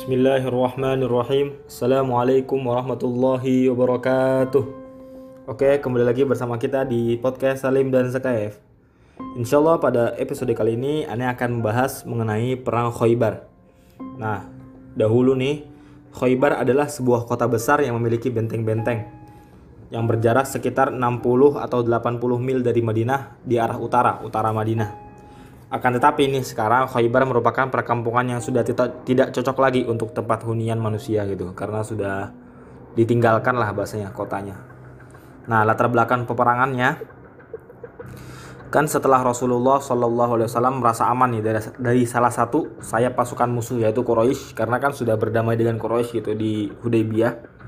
Bismillahirrahmanirrahim. Assalamualaikum warahmatullahi wabarakatuh. Oke kembali lagi bersama kita di podcast Salim dan Sekaif Insya Allah pada episode kali ini Ane akan membahas mengenai perang Khoibar Nah dahulu nih Khoibar adalah sebuah kota besar yang memiliki benteng-benteng Yang berjarak sekitar 60 atau 80 mil dari Madinah di arah utara, utara Madinah akan tetapi ini sekarang Khaybar merupakan perkampungan yang sudah tidak, cocok lagi untuk tempat hunian manusia gitu karena sudah ditinggalkan lah bahasanya kotanya. Nah latar belakang peperangannya kan setelah Rasulullah Shallallahu Alaihi Wasallam merasa aman nih dari, dari salah satu sayap pasukan musuh yaitu Quraisy karena kan sudah berdamai dengan Quraisy gitu di Hudaybiyah.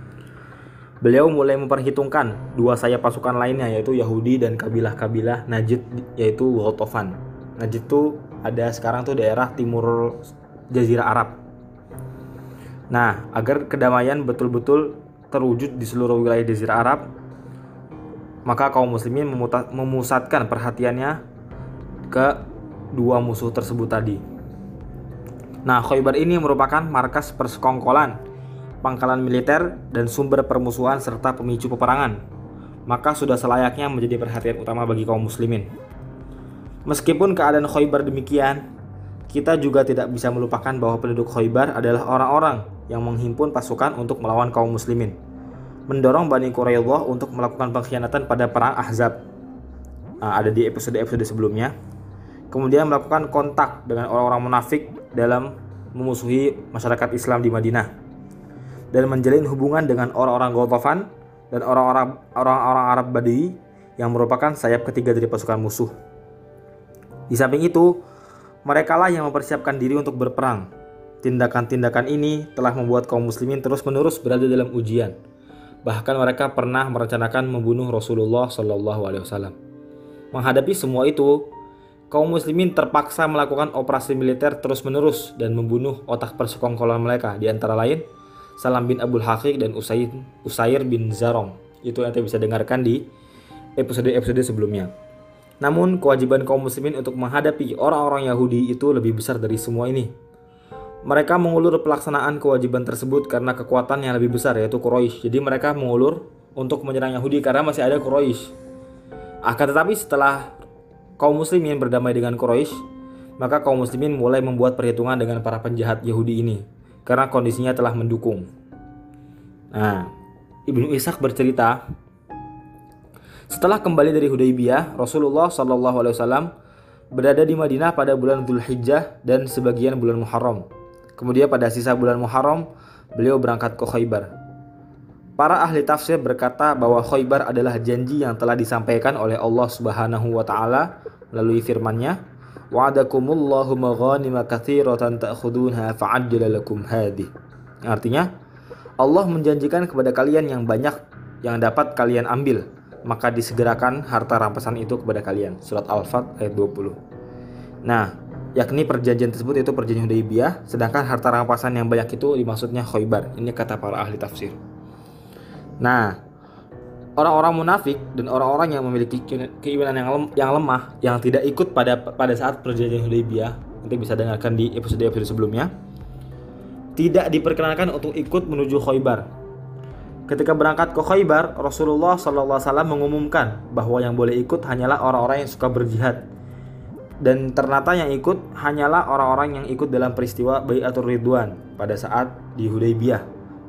Beliau mulai memperhitungkan dua sayap pasukan lainnya yaitu Yahudi dan kabilah-kabilah Najd yaitu Ghatafan. Najd itu ada sekarang tuh daerah timur Jazirah Arab. Nah, agar kedamaian betul-betul terwujud di seluruh wilayah Jazirah Arab, maka kaum muslimin memusatkan perhatiannya ke dua musuh tersebut tadi. Nah, Khaybar ini merupakan markas persekongkolan, pangkalan militer, dan sumber permusuhan serta pemicu peperangan. Maka sudah selayaknya menjadi perhatian utama bagi kaum muslimin. Meskipun keadaan Khoibar demikian, kita juga tidak bisa melupakan bahwa penduduk Khoibar adalah orang-orang yang menghimpun pasukan untuk melawan kaum muslimin. Mendorong Bani Quraidah untuk melakukan pengkhianatan pada perang Ahzab. Nah, ada di episode-episode sebelumnya. Kemudian melakukan kontak dengan orang-orang munafik dalam memusuhi masyarakat Islam di Madinah. Dan menjalin hubungan dengan orang-orang Ghatafan dan orang-orang orang-orang Arab Badui yang merupakan sayap ketiga dari pasukan musuh. Di samping itu, mereka lah yang mempersiapkan diri untuk berperang. Tindakan-tindakan ini telah membuat kaum muslimin terus-menerus berada dalam ujian. Bahkan mereka pernah merencanakan membunuh Rasulullah Shallallahu Alaihi Wasallam. Menghadapi semua itu, kaum muslimin terpaksa melakukan operasi militer terus-menerus dan membunuh otak persekongkolan mereka, di antara lain Salam bin Abdul Haqiq dan Usair, Usair bin Zarong. Itu yang kita bisa dengarkan di episode-episode sebelumnya. Namun kewajiban kaum muslimin untuk menghadapi orang-orang Yahudi itu lebih besar dari semua ini. Mereka mengulur pelaksanaan kewajiban tersebut karena kekuatan yang lebih besar yaitu Quraisy. Jadi mereka mengulur untuk menyerang Yahudi karena masih ada Quraisy. Akan tetapi setelah kaum muslimin berdamai dengan Quraisy, maka kaum muslimin mulai membuat perhitungan dengan para penjahat Yahudi ini karena kondisinya telah mendukung. Nah, Ibnu Ishaq bercerita setelah kembali dari Hudaybiyah, Rasulullah Wasallam berada di Madinah pada bulan Dhul Hijjah dan sebagian bulan Muharram. Kemudian pada sisa bulan Muharram, beliau berangkat ke Khaybar. Para ahli tafsir berkata bahwa Khaybar adalah janji yang telah disampaikan oleh Allah Subhanahu wa taala melalui firman-Nya, "Wa'adakumullahu maghanima katsiratan ta'khudunha fa'ajjala lakum hadhi." Artinya, Allah menjanjikan kepada kalian yang banyak yang dapat kalian ambil maka disegerakan harta rampasan itu kepada kalian. Surat Al-Fat ayat 20. Nah, yakni perjanjian tersebut itu perjanjian Hudaybiyah, sedangkan harta rampasan yang banyak itu dimaksudnya Khaybar. Ini kata para ahli tafsir. Nah, orang-orang munafik dan orang-orang yang memiliki keimanan yang, lem, yang lemah yang tidak ikut pada pada saat perjanjian Hudaybiyah, nanti bisa dengarkan di episode-episode sebelumnya, tidak diperkenankan untuk ikut menuju Khaybar Ketika berangkat ke Khaybar, Rasulullah SAW mengumumkan bahwa yang boleh ikut hanyalah orang-orang yang suka berjihad. Dan ternyata yang ikut hanyalah orang-orang yang ikut dalam peristiwa Bayatul Ridwan pada saat di Hudaybiyah,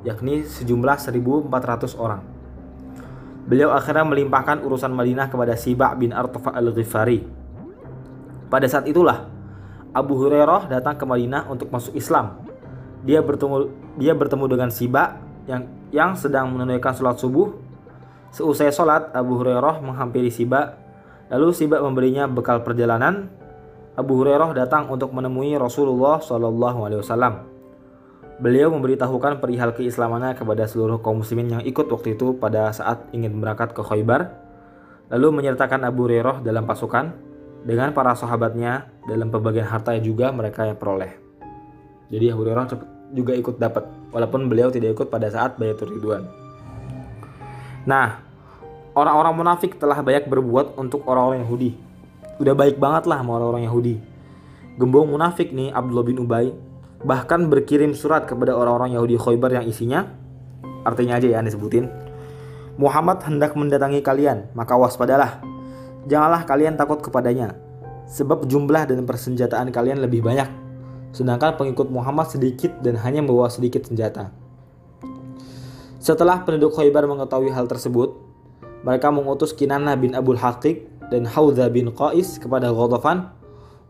yakni sejumlah 1.400 orang. Beliau akhirnya melimpahkan urusan Madinah kepada Siba' bin Artafa al-Ghifari. Pada saat itulah, Abu Hurairah datang ke Madinah untuk masuk Islam. Dia bertemu dia bertemu dengan Siba yang yang sedang menunaikan sholat subuh. Seusai sholat, Abu Hurairah menghampiri Siba. Lalu Siba memberinya bekal perjalanan. Abu Hurairah datang untuk menemui Rasulullah Shallallahu Alaihi Wasallam. Beliau memberitahukan perihal keislamannya kepada seluruh kaum muslimin yang ikut waktu itu pada saat ingin berangkat ke Khaybar. Lalu menyertakan Abu Hurairah dalam pasukan dengan para sahabatnya dalam pembagian harta juga mereka yang peroleh. Jadi Abu Hurairah juga ikut dapat walaupun beliau tidak ikut pada saat Bayatul Ridwan. Nah, orang-orang munafik telah banyak berbuat untuk orang-orang Yahudi. Udah baik banget lah sama orang-orang Yahudi. Gembong munafik nih Abdullah bin Ubay bahkan berkirim surat kepada orang-orang Yahudi Khaybar yang isinya artinya aja ya disebutin Muhammad hendak mendatangi kalian maka waspadalah janganlah kalian takut kepadanya sebab jumlah dan persenjataan kalian lebih banyak sedangkan pengikut Muhammad sedikit dan hanya membawa sedikit senjata setelah penduduk Khaybar mengetahui hal tersebut mereka mengutus Kinanah bin Abdul Haqiq dan Haudha bin Qais kepada Ghatafan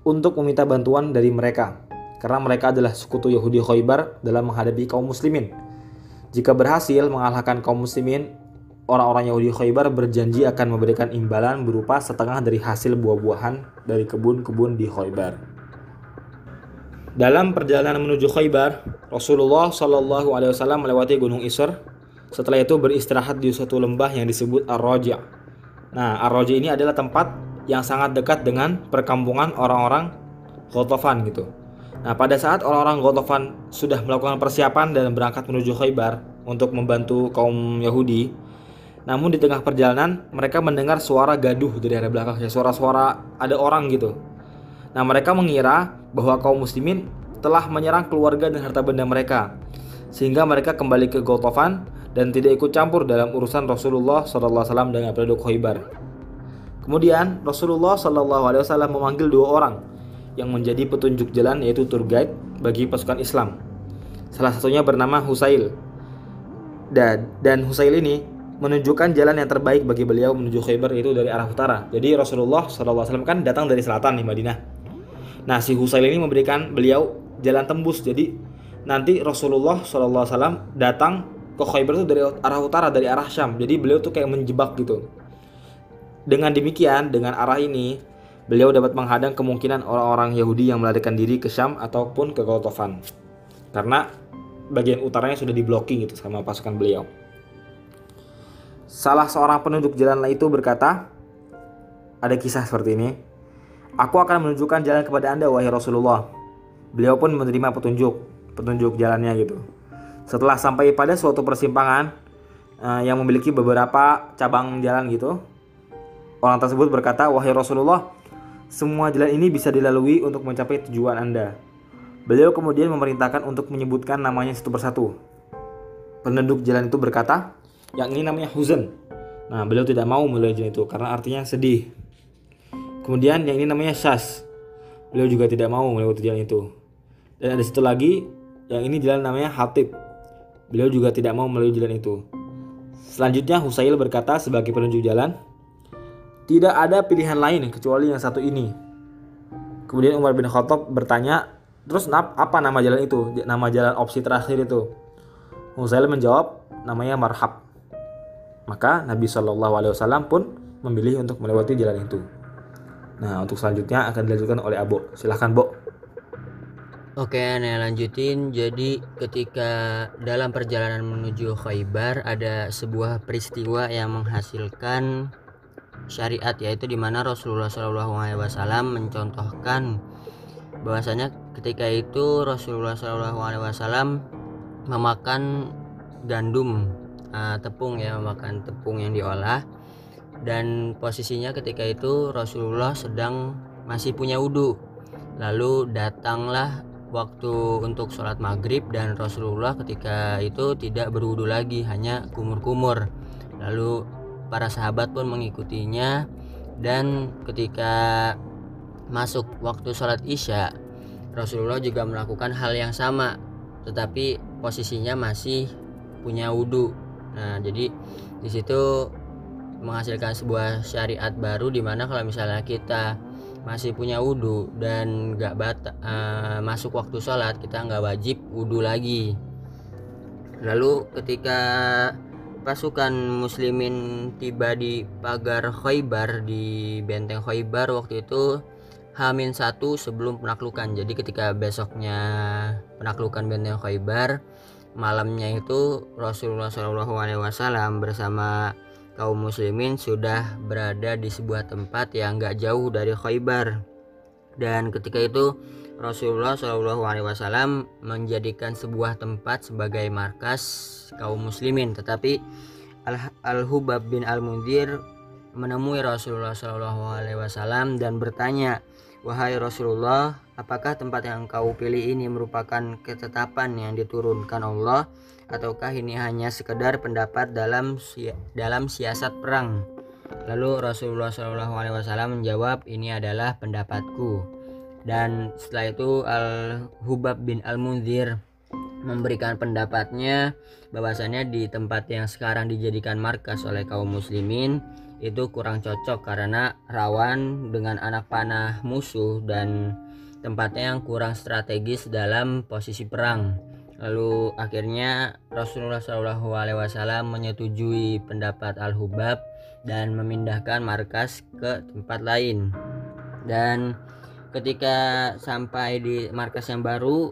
untuk meminta bantuan dari mereka karena mereka adalah sekutu Yahudi Khaybar dalam menghadapi kaum muslimin. Jika berhasil mengalahkan kaum muslimin, orang-orang Yahudi Khaybar berjanji akan memberikan imbalan berupa setengah dari hasil buah-buahan dari kebun-kebun di Khaybar. Dalam perjalanan menuju Khaybar, Rasulullah Shallallahu Alaihi Wasallam melewati Gunung Isr. Setelah itu beristirahat di suatu lembah yang disebut Ar-Raja. Nah, Ar-Raja ini adalah tempat yang sangat dekat dengan perkampungan orang-orang Ghatafan gitu. Nah, pada saat orang-orang Ghatafan sudah melakukan persiapan dan berangkat menuju Khaybar untuk membantu kaum Yahudi, namun di tengah perjalanan mereka mendengar suara gaduh dari arah belakang, ya suara-suara ada orang gitu. Nah, mereka mengira bahwa kaum muslimin telah menyerang keluarga dan harta benda mereka, sehingga mereka kembali ke Ghatafan dan tidak ikut campur dalam urusan Rasulullah SAW dengan penduduk Khaybar. Kemudian Rasulullah SAW memanggil dua orang yang menjadi petunjuk jalan yaitu tour guide bagi pasukan Islam. Salah satunya bernama Husail. Dan, dan Husail ini menunjukkan jalan yang terbaik bagi beliau menuju Khaybar yaitu dari arah utara. Jadi Rasulullah SAW kan datang dari selatan di Madinah. Nah si Husail ini memberikan beliau jalan tembus. Jadi nanti Rasulullah SAW datang ke Khaybar itu dari arah utara dari arah Syam. Jadi beliau tuh kayak menjebak gitu. Dengan demikian, dengan arah ini, beliau dapat menghadang kemungkinan orang-orang Yahudi yang melarikan diri ke Syam ataupun ke Gotofan. Karena bagian utaranya sudah diblocking gitu sama pasukan beliau. Salah seorang penduduk jalan itu berkata, ada kisah seperti ini. Aku akan menunjukkan jalan kepada anda wahai Rasulullah. Beliau pun menerima petunjuk, petunjuk jalannya gitu. Setelah sampai pada suatu persimpangan uh, yang memiliki beberapa cabang jalan gitu, orang tersebut berkata, wahai Rasulullah, semua jalan ini bisa dilalui untuk mencapai tujuan Anda. Beliau kemudian memerintahkan untuk menyebutkan namanya satu persatu. Penduduk jalan itu berkata, yang ini namanya Huzan. Nah, beliau tidak mau melalui jalan itu karena artinya sedih. Kemudian yang ini namanya Syas. Beliau juga tidak mau melewati jalan itu. Dan ada satu lagi, yang ini jalan namanya Hatib. Beliau juga tidak mau melalui jalan itu. Selanjutnya Husail berkata sebagai penunjuk jalan, tidak ada pilihan lain kecuali yang satu ini. Kemudian Umar bin Khattab bertanya, terus apa nama jalan itu? Nama jalan opsi terakhir itu? Husail menjawab, namanya Marhab. Maka Nabi Shallallahu Alaihi Wasallam pun memilih untuk melewati jalan itu. Nah, untuk selanjutnya akan dilanjutkan oleh Abo. Silahkan, Bo. Oke, nih lanjutin. Jadi ketika dalam perjalanan menuju Khaybar ada sebuah peristiwa yang menghasilkan syariat yaitu di mana Rasulullah Wasallam mencontohkan bahwasanya ketika itu Rasulullah Wasallam memakan gandum uh, tepung ya memakan tepung yang diolah dan posisinya ketika itu Rasulullah sedang masih punya wudhu. Lalu datanglah waktu untuk sholat maghrib dan Rasulullah ketika itu tidak berwudhu lagi hanya kumur-kumur. Lalu para sahabat pun mengikutinya. Dan ketika masuk waktu sholat isya Rasulullah juga melakukan hal yang sama tetapi posisinya masih punya wudhu. Nah jadi di situ menghasilkan sebuah syariat baru di mana kalau misalnya kita masih punya wudhu dan nggak uh, masuk waktu sholat kita nggak wajib wudhu lagi. Lalu ketika pasukan muslimin tiba di pagar Khaybar di benteng Khaybar waktu itu Hamin satu sebelum penaklukan. Jadi ketika besoknya penaklukan benteng Khaybar malamnya itu Rasulullah SAW bersama kaum muslimin sudah berada di sebuah tempat yang gak jauh dari Khaybar. Dan ketika itu Rasulullah SAW menjadikan sebuah tempat sebagai markas kaum muslimin. Tetapi Al-Hubab bin Al-Mundir menemui Rasulullah SAW dan bertanya Wahai Rasulullah, apakah tempat yang kau pilih ini merupakan ketetapan yang diturunkan Allah ataukah ini hanya sekedar pendapat dalam dalam siasat perang? Lalu Rasulullah SAW menjawab, ini adalah pendapatku. Dan setelah itu Al Hubab bin Al Munzir memberikan pendapatnya bahwasannya di tempat yang sekarang dijadikan markas oleh kaum muslimin itu kurang cocok karena rawan dengan anak panah musuh dan tempatnya yang kurang strategis dalam posisi perang. Lalu akhirnya Rasulullah SAW menyetujui pendapat Al-Hubab dan memindahkan markas ke tempat lain. Dan ketika sampai di markas yang baru,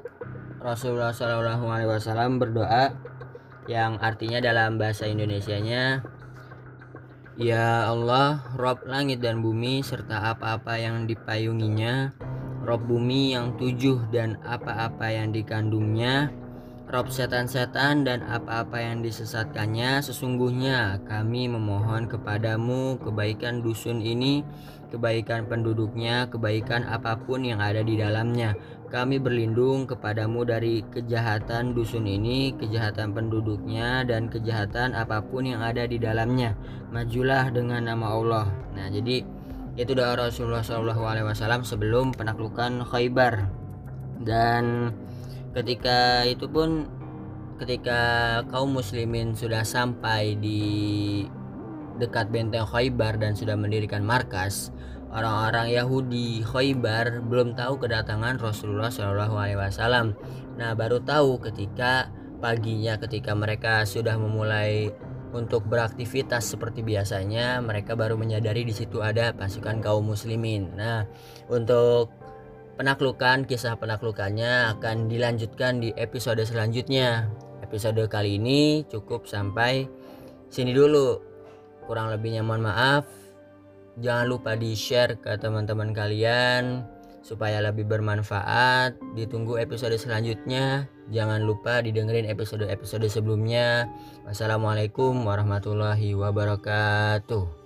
Rasulullah SAW berdoa yang artinya dalam bahasa Indonesianya Ya Allah, Rob langit dan bumi serta apa-apa yang dipayunginya, Rob bumi yang tujuh dan apa-apa yang dikandungnya, Rob setan-setan dan apa-apa yang disesatkannya, sesungguhnya kami memohon kepadamu kebaikan dusun ini, kebaikan penduduknya, kebaikan apa pun yang ada di dalamnya. Kami berlindung kepadamu dari kejahatan dusun ini, kejahatan penduduknya, dan kejahatan apa pun yang ada di dalamnya. Majulah dengan nama Allah. Nah, jadi itu doa Rasulullah SAW sebelum penaklukan Khaybar. Dan ketika itu pun ketika kaum muslimin sudah sampai di dekat benteng Khaybar dan sudah mendirikan markas, orang-orang Yahudi Khaybar belum tahu kedatangan Rasulullah Shallallahu Alaihi Wasallam. Nah, baru tahu ketika paginya ketika mereka sudah memulai untuk beraktivitas seperti biasanya, mereka baru menyadari di situ ada pasukan kaum muslimin. Nah, untuk penaklukan kisah penaklukannya akan dilanjutkan di episode selanjutnya. Episode kali ini cukup sampai sini dulu. Kurang lebihnya mohon maaf. Jangan lupa di-share ke teman-teman kalian supaya lebih bermanfaat. Ditunggu episode selanjutnya. Jangan lupa didengerin episode-episode sebelumnya. Wassalamualaikum warahmatullahi wabarakatuh.